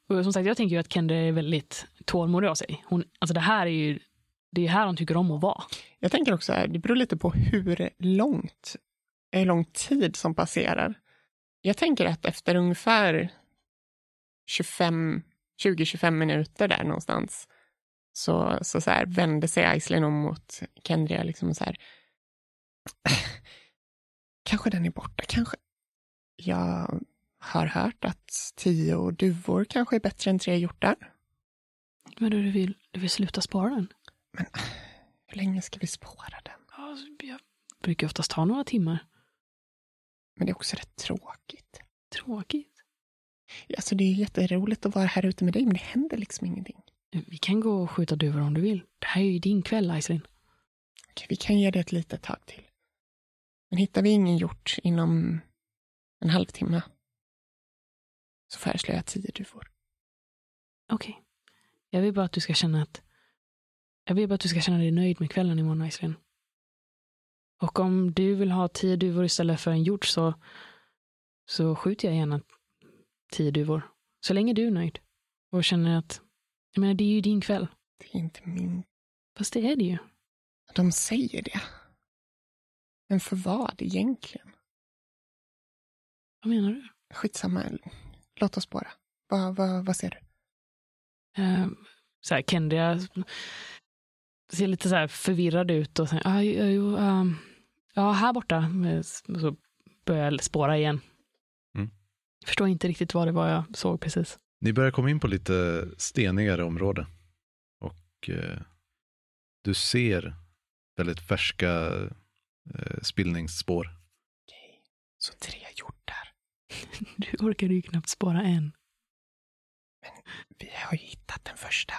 Och som sagt, jag tänker ju att Kendra är väldigt tålmodig av sig. Hon, alltså det här är ju det är här hon tycker om att vara. Jag tänker också, det beror lite på hur långt, hur lång tid som passerar. Jag tänker att efter ungefär 25, 20-25 minuter där någonstans så, så, så här, vände sig Aislinn om mot Kendria liksom så här. Äh, kanske den är borta, kanske. Jag har hört att tio duvor kanske är bättre än tre hjortar. Men du vill, du vill sluta spara den? Men hur länge ska vi spåra den? Ja, jag brukar oftast ta några timmar. Men det är också rätt tråkigt. Tråkigt? Alltså det är jätteroligt att vara här ute med dig, men det händer liksom ingenting. Vi kan gå och skjuta duvor om du vill. Det här är ju din kväll, Aislinn. Okej, vi kan ge det ett litet tag till. Men hittar vi ingen hjort inom en halvtimme så föreslår jag tio duvor. Okej. Okay. Jag vill bara att du ska känna att jag vill bara att du ska känna dig nöjd med kvällen imorgon, Aislinn. Och om du vill ha tio duvor istället för en hjort så, så skjuter jag gärna tio duvor. Så länge du är nöjd. Och känner att, jag menar det är ju din kväll. Det är inte min. Fast det är det ju. De säger det. Men för vad egentligen? Vad menar du? Skitsamma. Låt oss bara. Vad, vad, vad ser du? Uh, så här, Kendria ser lite så här förvirrad ut och säger, ah, jo, um, ja, här borta. Så börjar jag spåra igen. Mm. Förstår inte riktigt vad det var jag såg precis. Ni börjar komma in på lite stenigare område. Och eh, du ser väldigt färska eh, spillningsspår. Okej, så tre hjortar. du orkar ju knappt spåra en. Men vi har ju hittat den första.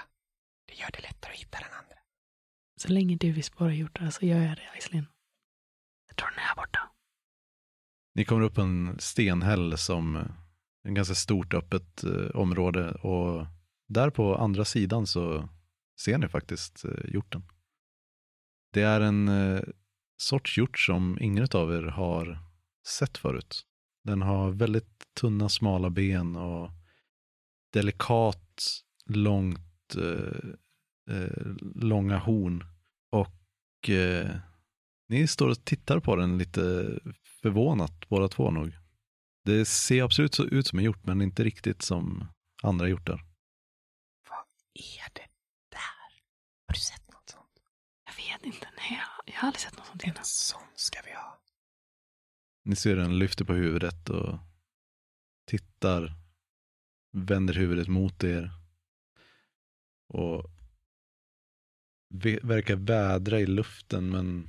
Det gör det lättare att hitta den andra. Så länge du vill spåra hjortar så gör jag det, Aislinn. Jag tror den är här borta. Ni kommer upp en stenhäll som en ganska stort öppet eh, område och där på andra sidan så ser ni faktiskt eh, hjorten. Det är en eh, sorts hjort som ingen av er har sett förut. Den har väldigt tunna, smala ben och delikat, långt eh, eh, långa horn. Och eh, ni står och tittar på den lite förvånat båda två nog. Det ser absolut så ut som en hjort, men inte riktigt som andra hjortar. Vad är det där? Har du sett något sånt? Jag vet inte. Nej, jag, jag har aldrig sett något sånt innan. En sån ska vi ha. Ni ser den lyfter på huvudet och tittar, vänder huvudet mot er. Och verkar vädra i luften men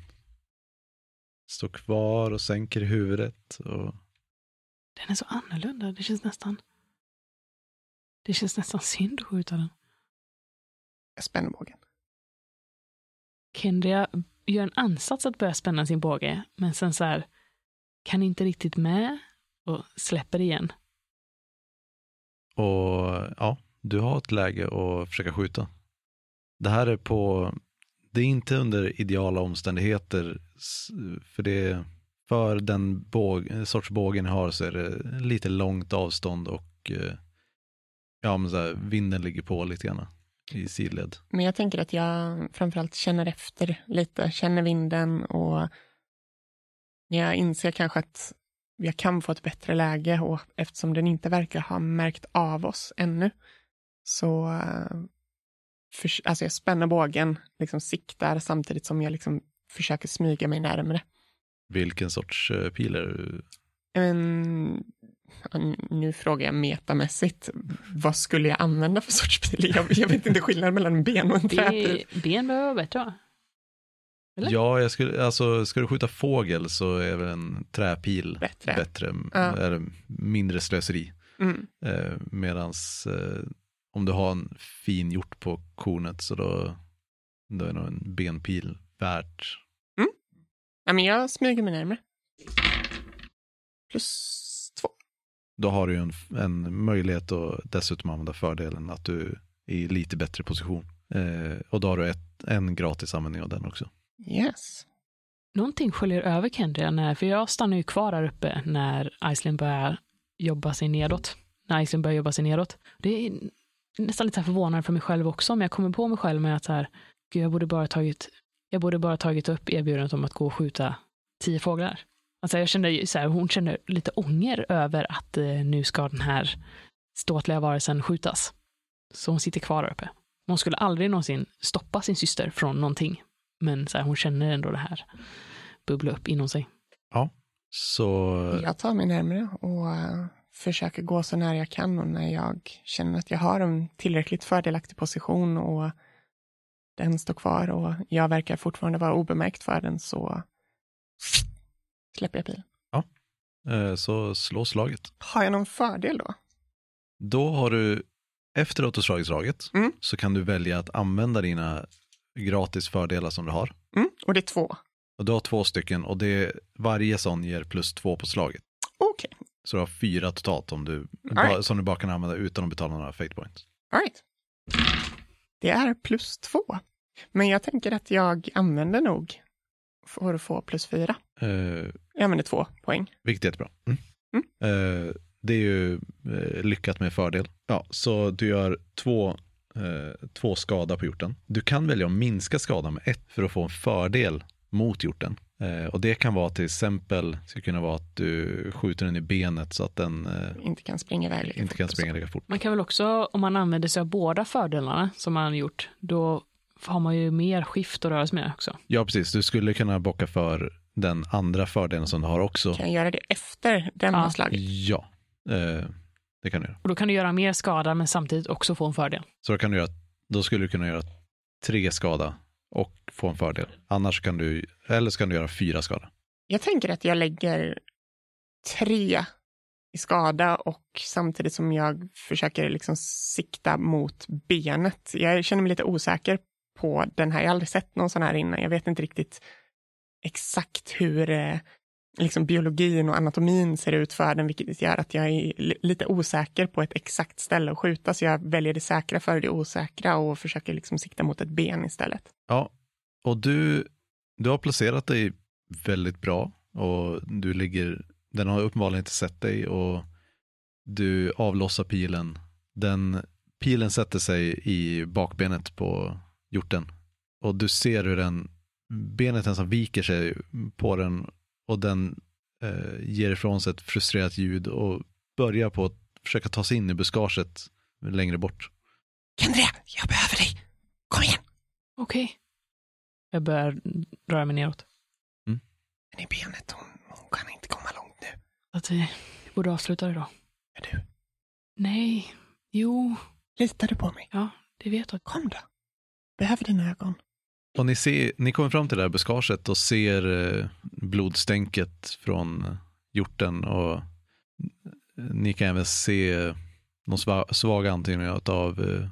står kvar och sänker huvudet. Och... Den är så annorlunda. Det känns nästan det känns nästan synd att skjuta den. Jag spänner bågen. Kendria gör en ansats att börja spänna sin båge, men sen så här kan inte riktigt med och släpper igen. Och ja, du har ett läge att försöka skjuta. Det här är på, det är inte under ideala omständigheter. För det, för den båg, sorts bågen ni har så är det lite långt avstånd och eh, ja, men så här, vinden ligger på lite grann i sidled. Men jag tänker att jag framförallt känner efter lite, känner vinden och jag inser kanske att jag kan få ett bättre läge och eftersom den inte verkar ha märkt av oss ännu så eh, för, alltså jag spänner bågen, liksom siktar samtidigt som jag liksom försöker smyga mig närmre. Vilken sorts uh, pil är du? Nu frågar jag metamässigt, vad skulle jag använda för sorts pil? Jag, jag vet inte skillnaden mellan en ben och en träpil. Ben behöver vara bättre va? Eller? Ja, jag skulle, alltså, ska du skjuta fågel så är väl en träpil Bättre. bättre, Ja. är mindre slöseri. Mm. Eh, medans eh, om du har en fin hjort på kornet så då, då är nog en benpil värt. Ja, men jag smyger mig närmare. Plus två. Då har du ju en, en möjlighet att dessutom använda fördelen att du är i lite bättre position. Eh, och då har du ett, en gratis användning av den också. Yes. Någonting sköljer över Kendria, när, för jag stannar ju kvar där uppe när Iceland börjar jobba sig nedåt. När Iceland börjar jobba sig nedåt. Det är nästan lite förvånande för mig själv också, men jag kommer på mig själv med att så här, gud, jag borde bara tagit, jag borde bara tagit upp erbjudandet om att gå och skjuta tio fåglar. Alltså jag kände så här, hon kände lite ånger över att eh, nu ska den här ståtliga varelsen skjutas. Så hon sitter kvar där uppe. Hon skulle aldrig någonsin stoppa sin syster från någonting. Men så här, hon känner ändå det här bubbla upp inom sig. Så Jag tar mig närmare och eh, försöker gå så nära jag kan och när jag känner att jag har en tillräckligt fördelaktig position och den står kvar och jag verkar fortfarande vara obemärkt för den så släpper jag pilen. eh, så slå slaget. Har jag någon fördel då? Då har du, efter att du slagit slaget, Mm. så kan du välja att använda dina gratis fördelar som du har. Mm, och det är två. Och du har två stycken och det, varje sån ger plus två på slaget. Okej, Så du har fyra totalt om du, ba, right. som du bara kan använda utan att betala några fate points. all right. Det är plus två. Men jag tänker att jag använder nog för att få plus fyra. Eh, Jag använder två poäng. vilket är jättebra. Mm. Eh, det är ju eh, lyckat med fördel. Ja, så du gör två, eh, två skada på hjorten. Du kan välja att minska skadan med ett för att få en fördel mot hjorten. Eh, och det kan vara till exempel, ska kunna vara att du skjuter den i benet så att den eh, Inte kan springa iväg lika inte fort kan springa lika fort. Man kan väl också, om man använder sig av båda fördelarna som man gjort, då har man ju mer skift att röra sig med också. Ja, precis. Du skulle kunna bocka för den andra fördelen som du har också. Kan jag göra det efter den Ja. har slagit? Ja, eh, det kan du göra. Och då kan du göra mer skada men samtidigt också få en fördel. Så då, kan du göra, då skulle du kunna göra tre skada och få en fördel. Annars kan du, eller så kan du göra fyra skada. Jag tänker att jag lägger tre i skada och samtidigt som jag försöker liksom sikta mot benet. Jag känner mig lite osäker på den här. Jag har aldrig sett någon sån här innan. Jag vet inte riktigt exakt hur eh, liksom biologin och anatomin ser ut för den, vilket gör att jag är lite osäker på ett exakt ställe att skjuta. Så jag väljer det säkra före det osäkra och försöker liksom sikta mot ett ben istället. Ja, och du, du har placerat dig väldigt bra och du ligger, den har uppenbarligen inte sett dig och du avlossar pilen. Den, pilen sätter sig i bakbenet på hjorten och du ser hur den, benet nästan viker sig på den och den eh, ger ifrån sig ett frustrerat ljud och börjar på att försöka ta sig in i buskaget längre bort. Kendria, jag behöver dig! Kom igen! Okej. Jag börjar röra mig neråt. Men i benet, hon, hon kan inte komma långt nu. Att vi borde avsluta det då. Är du? Nej. Jo, Litar du på mig? ja, det vet jag. Kom då. Behöver dina ögon. Och ni, ser, ni kommer fram till det här buskaget och ser eh, blodstänket från hjorten och ni kan även se de svaga antydningarna av eh,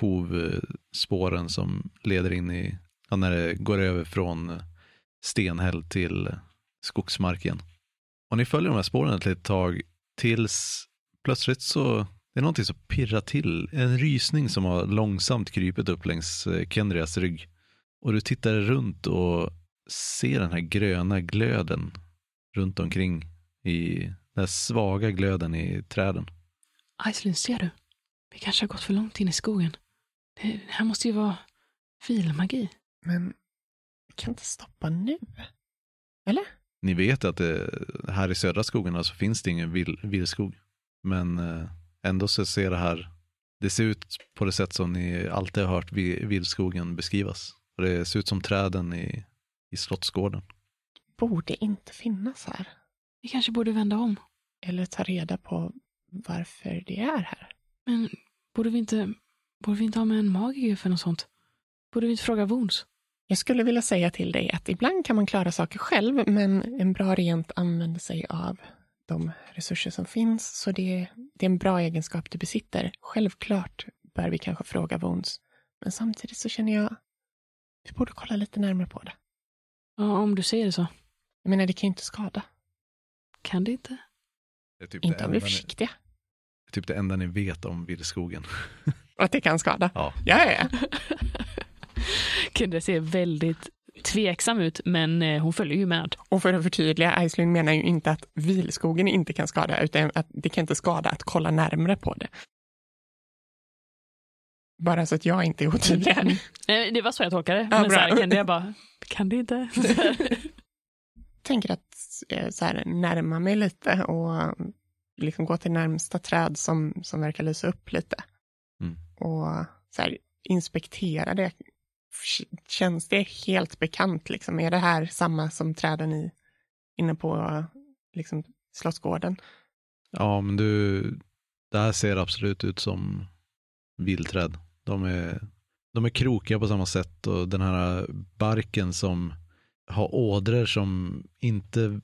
hovspåren som leder in i, ja, när det går över från eh, stenhäll till skogsmarken. skogsmark igen. Och ni följer de här spåren ett litet tag tills plötsligt så det är någonting som pirrar till. En rysning som har långsamt krypit upp längs Kendrias rygg. Och du tittar runt och ser den här gröna glöden runt omkring i den här svaga glöden i träden. Iceland, ser du? Vi kanske har gått för långt in i skogen. Det här måste ju vara filmagi. Men vi kan inte stoppa nu. Eller? Ni vet att det, här i södra skogarna så finns det ingen vill, villskog. Men eh, ändå så ser det här, det ser ut på det sätt som ni alltid har hört vi- vildskogen beskrivas. Och det ser ut som träden i, i Slottsgården. Borde inte finnas här. Vi kanske borde vända om. Eller ta reda på varför det är här. Men borde vi inte, borde vi inte ha med en magiker för något sånt? Borde vi inte fråga Woons? Jag skulle vilja säga till dig att ibland kan man klara saker själv, men en bra rent använder sig av de resurser som finns. Så det, det är en bra egenskap du besitter. Självklart bör vi kanske fråga Wounds, men samtidigt så känner jag vi borde kolla lite närmare på det. Ja, om du säger det så. Jag menar, det kan ju inte skada. Kan det inte? Det är typ Inte det om vi är enda ni- försiktiga. det är typ det enda ni vet om vildskogen. Att det kan skada. Ja. Ja, ja. Kendra ser väldigt tveksam ut, men eh, hon följer ju med. Och för att förtydliga, Iceland menar ju inte att vilskogen inte kan skada, utan att det kan inte skada att kolla närmare på det. Bara så att jag inte är otydlig här. Det var så jag tolkade det. Ja, men så här, bra. Kendra bara, kan det inte? tänker att eh, så här, närma mig lite och liksom gå till närmsta träd som, som verkar lysa upp lite. Mm. Och så här, inspektera det. Känns det helt bekant? Liksom? Är det här samma som träden i, inne på liksom, Slottsgården? Ja, men du, det här ser absolut ut som vildträd. De är, de är krokiga på samma sätt och den här barken som har ådror som inte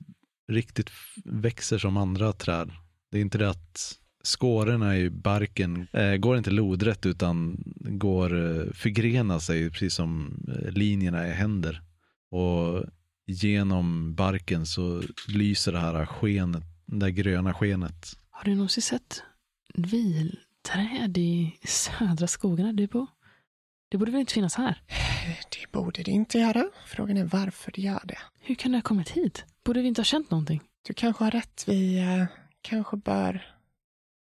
riktigt växer som andra träd. Det är inte det att skårorna i barken eh, går inte lodrätt utan går eh, förgrena sig precis som eh, linjerna i händer. Och genom barken så lyser det här skenet, det där gröna skenet. Har du någonsin sett vilträd i södra skogarna du bor? Det borde väl inte finnas här? Det borde det inte göra. Frågan är varför det gör det. Hur kan det ha kommit hit? Borde vi inte ha känt någonting? Du kanske har rätt. Vi eh, kanske bör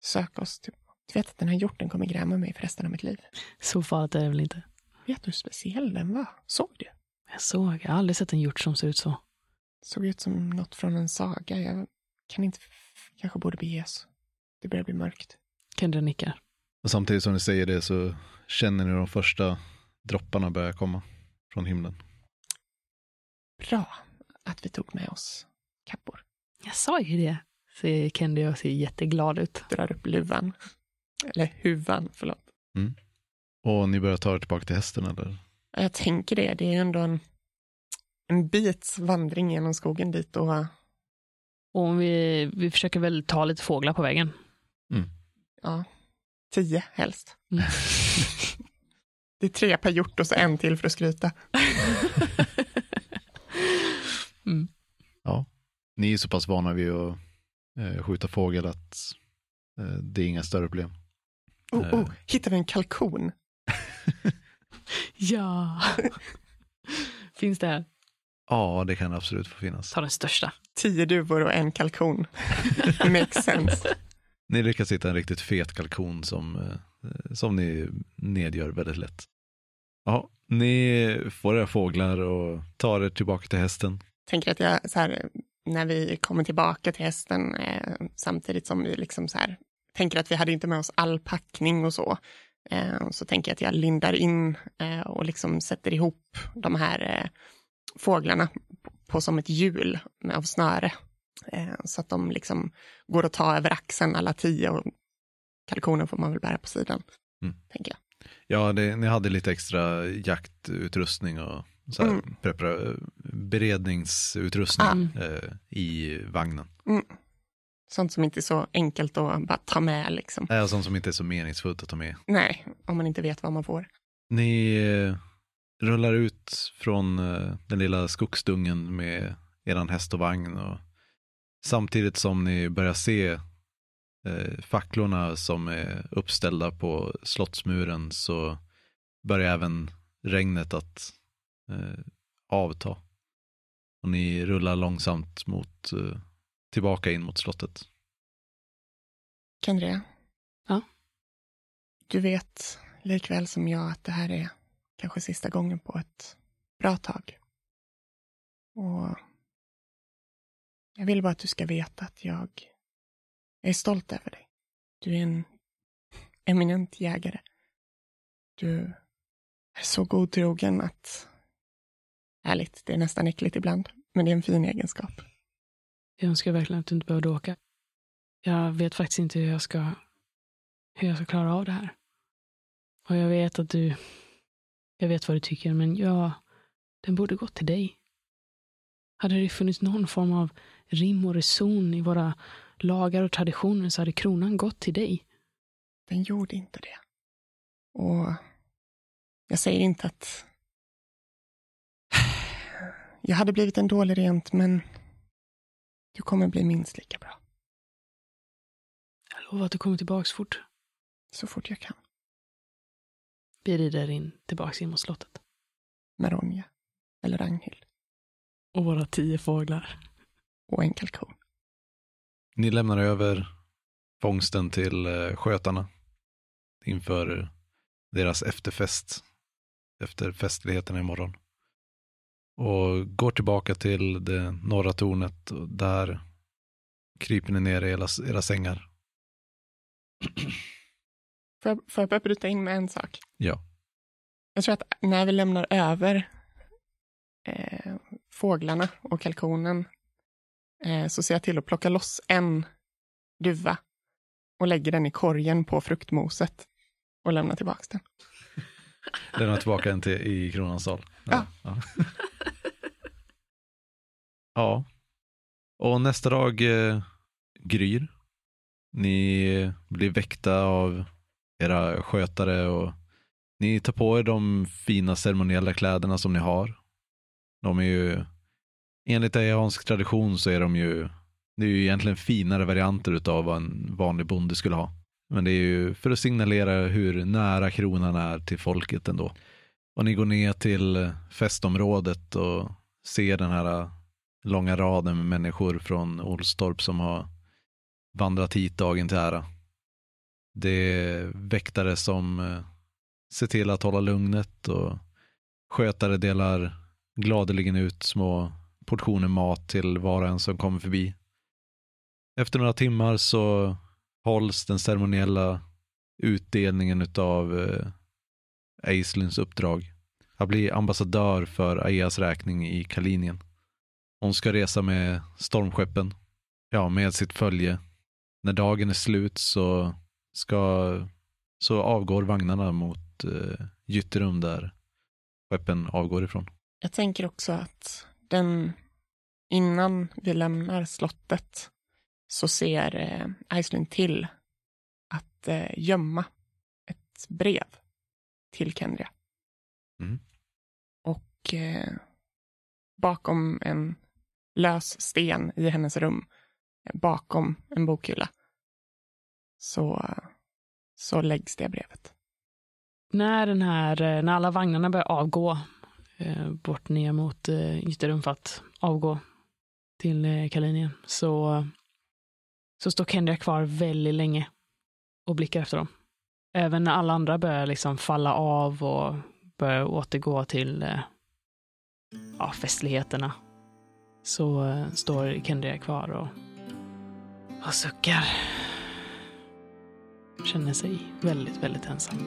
söka oss till... Du vet att den här hjorten kommer gräma mig för resten av mitt liv. Så farligt är det väl inte? Vet du hur speciell den var? Såg du? Jag såg, jag har aldrig sett en hjort som ser ut så. Såg ut som något från en saga. Jag kan inte... Kanske borde bege oss. Det börjar bli mörkt. Kendra nickar. Och samtidigt som ni säger det så känner ni de första dropparna börja komma från himlen. Bra att vi tog med oss kappor. Jag sa ju det, säger Kendi och ser jätteglad ut. Drar upp luvan. Eller huvan, förlåt. Och ni börjar ta er tillbaka till hästen eller? Ja, Jag tänker det. Det är ju ändå en, en bits vandring genom skogen dit och Och om vi, vi försöker väl ta lite fåglar på vägen. Ja, tio helst. Mm. Det är tre per hjort och så en till för att skryta. mm. Ni är så pass vana vid att eh, skjuta fågel att eh, det är inga större problem. Oh, Eh. oh, hittar vi en kalkon? Ja. Finns det här? Ja, det kan absolut få finnas. Ta den största. Tio duvor och en kalkon. Makes sense. Ni lyckas hitta en riktigt fet kalkon som, eh, som ni nedgör väldigt lätt. Ja, ni får era fåglar och tar er tillbaka till hästen. Tänker att jag, så här, när vi kommer tillbaka till hästen, eh, samtidigt som vi liksom så här, tänker att vi hade inte med oss all packning och så, eh, så tänker jag att jag lindar in eh, och liksom sätter ihop de här eh, fåglarna på, på som ett hjul med, av snöre. Eh, så att de liksom går att ta över axeln alla tio och kalkonen får man väl bära på sidan, Mm. tänker jag. Ja, det, ni hade lite extra jaktutrustning och så här, Mm. prepara, beredningsutrustning Ah. eh, i vagnen. Mm. Sånt som inte är så enkelt att bara ta med liksom. Äh, sånt som inte är så meningsfullt att ta med. Nej, om man inte vet vad man får. Ni eh, rullar ut från eh, den lilla skogsdungen med eran häst och vagn och samtidigt som ni börjar se eh, facklorna som är uppställda på slottsmuren så börjar även regnet att eh, avta. Och ni rullar långsamt mot, eh, tillbaka in mot slottet. Kendria? Ja? Du vet likväl som jag att det här är kanske sista gången på ett bra tag. Och jag vill bara att du ska veta att jag är stolt över dig. Du är en eminent jägare. Du är så godtrogen att ärligt, det är nästan äckligt ibland, men det är en fin egenskap. Jag önskar verkligen att du inte behövde åka. Jag vet faktiskt inte hur jag ska, hur jag ska klara av det här. Och jag vet att du, jag vet vad du tycker, men jag, Den borde gått till dig. Hade det funnits någon form av rim och reson i våra lagar och traditioner så hade kronan gått till dig. Den gjorde inte det. Och jag säger inte att jag hade blivit en dålig rent, men du kommer bli minst lika bra. Jag lovar att du kommer tillbaks fort. Så fort jag kan. Vi rider in tillbaks in mot slottet. Med Ronja. Eller Ragnhild. Och våra tio fåglar. Och en kalkon. Ni lämnar över fångsten till eh, skötarna inför deras efterfest efter festligheterna imorgon. Och går tillbaka till det norra tornet och där kryper ni ner i era, era sängar. Får jag, får jag bara bryta in med en sak? Ja. Jag tror att när vi lämnar över eh, fåglarna och kalkonen så ser jag till att plocka loss en duva och lägger den i korgen på fruktmoset och lämnar tillbaka den. Lämnar tillbaka den till, i kronans sal. Ja. Ja. ja. Och nästa dag eh, gryr. Ni blir väckta av era skötare och ni tar på er de fina ceremoniella kläderna som ni har. De är ju, enligt ejansk tradition så är de ju, det är ju egentligen finare varianter av vad en vanlig bonde skulle ha. Men det är ju för att signalera hur nära kronan är till folket ändå. Och ni går ner till festområdet och ser den här äh, långa raden med människor från Olstorp som har vandrat hit dagen till ära. Det är väktare som äh, ser till att hålla lugnet och skötare delar gladeligen ut små portioner mat till var och en som kommer förbi. Efter några timmar så hålls den ceremoniella utdelningen av eh, Aislins uppdrag. Att bli ambassadör för Aias räkning i Kalinien. Hon ska resa med stormskeppen, ja, med sitt följe. När dagen är slut så ska, så avgår vagnarna mot eh, Gytterum där skeppen avgår ifrån. Jag tänker också att den, innan vi lämnar slottet så ser eh, Iceland till att eh, gömma ett brev till Kendria. Mm. Och eh, bakom en lös sten i hennes rum, eh, bakom en bokhylla, så, så läggs det brevet. När, den här, när alla vagnarna börjar avgå Eh, bort ner mot eh, Gytterum för att avgå till eh, Kalinien så, så står Kendria kvar väldigt länge och blickar efter dem. Även när alla andra börjar liksom falla av och börjar återgå till eh, ja, festligheterna så eh, står Kendria kvar och, och suckar. Känner sig väldigt, väldigt ensam.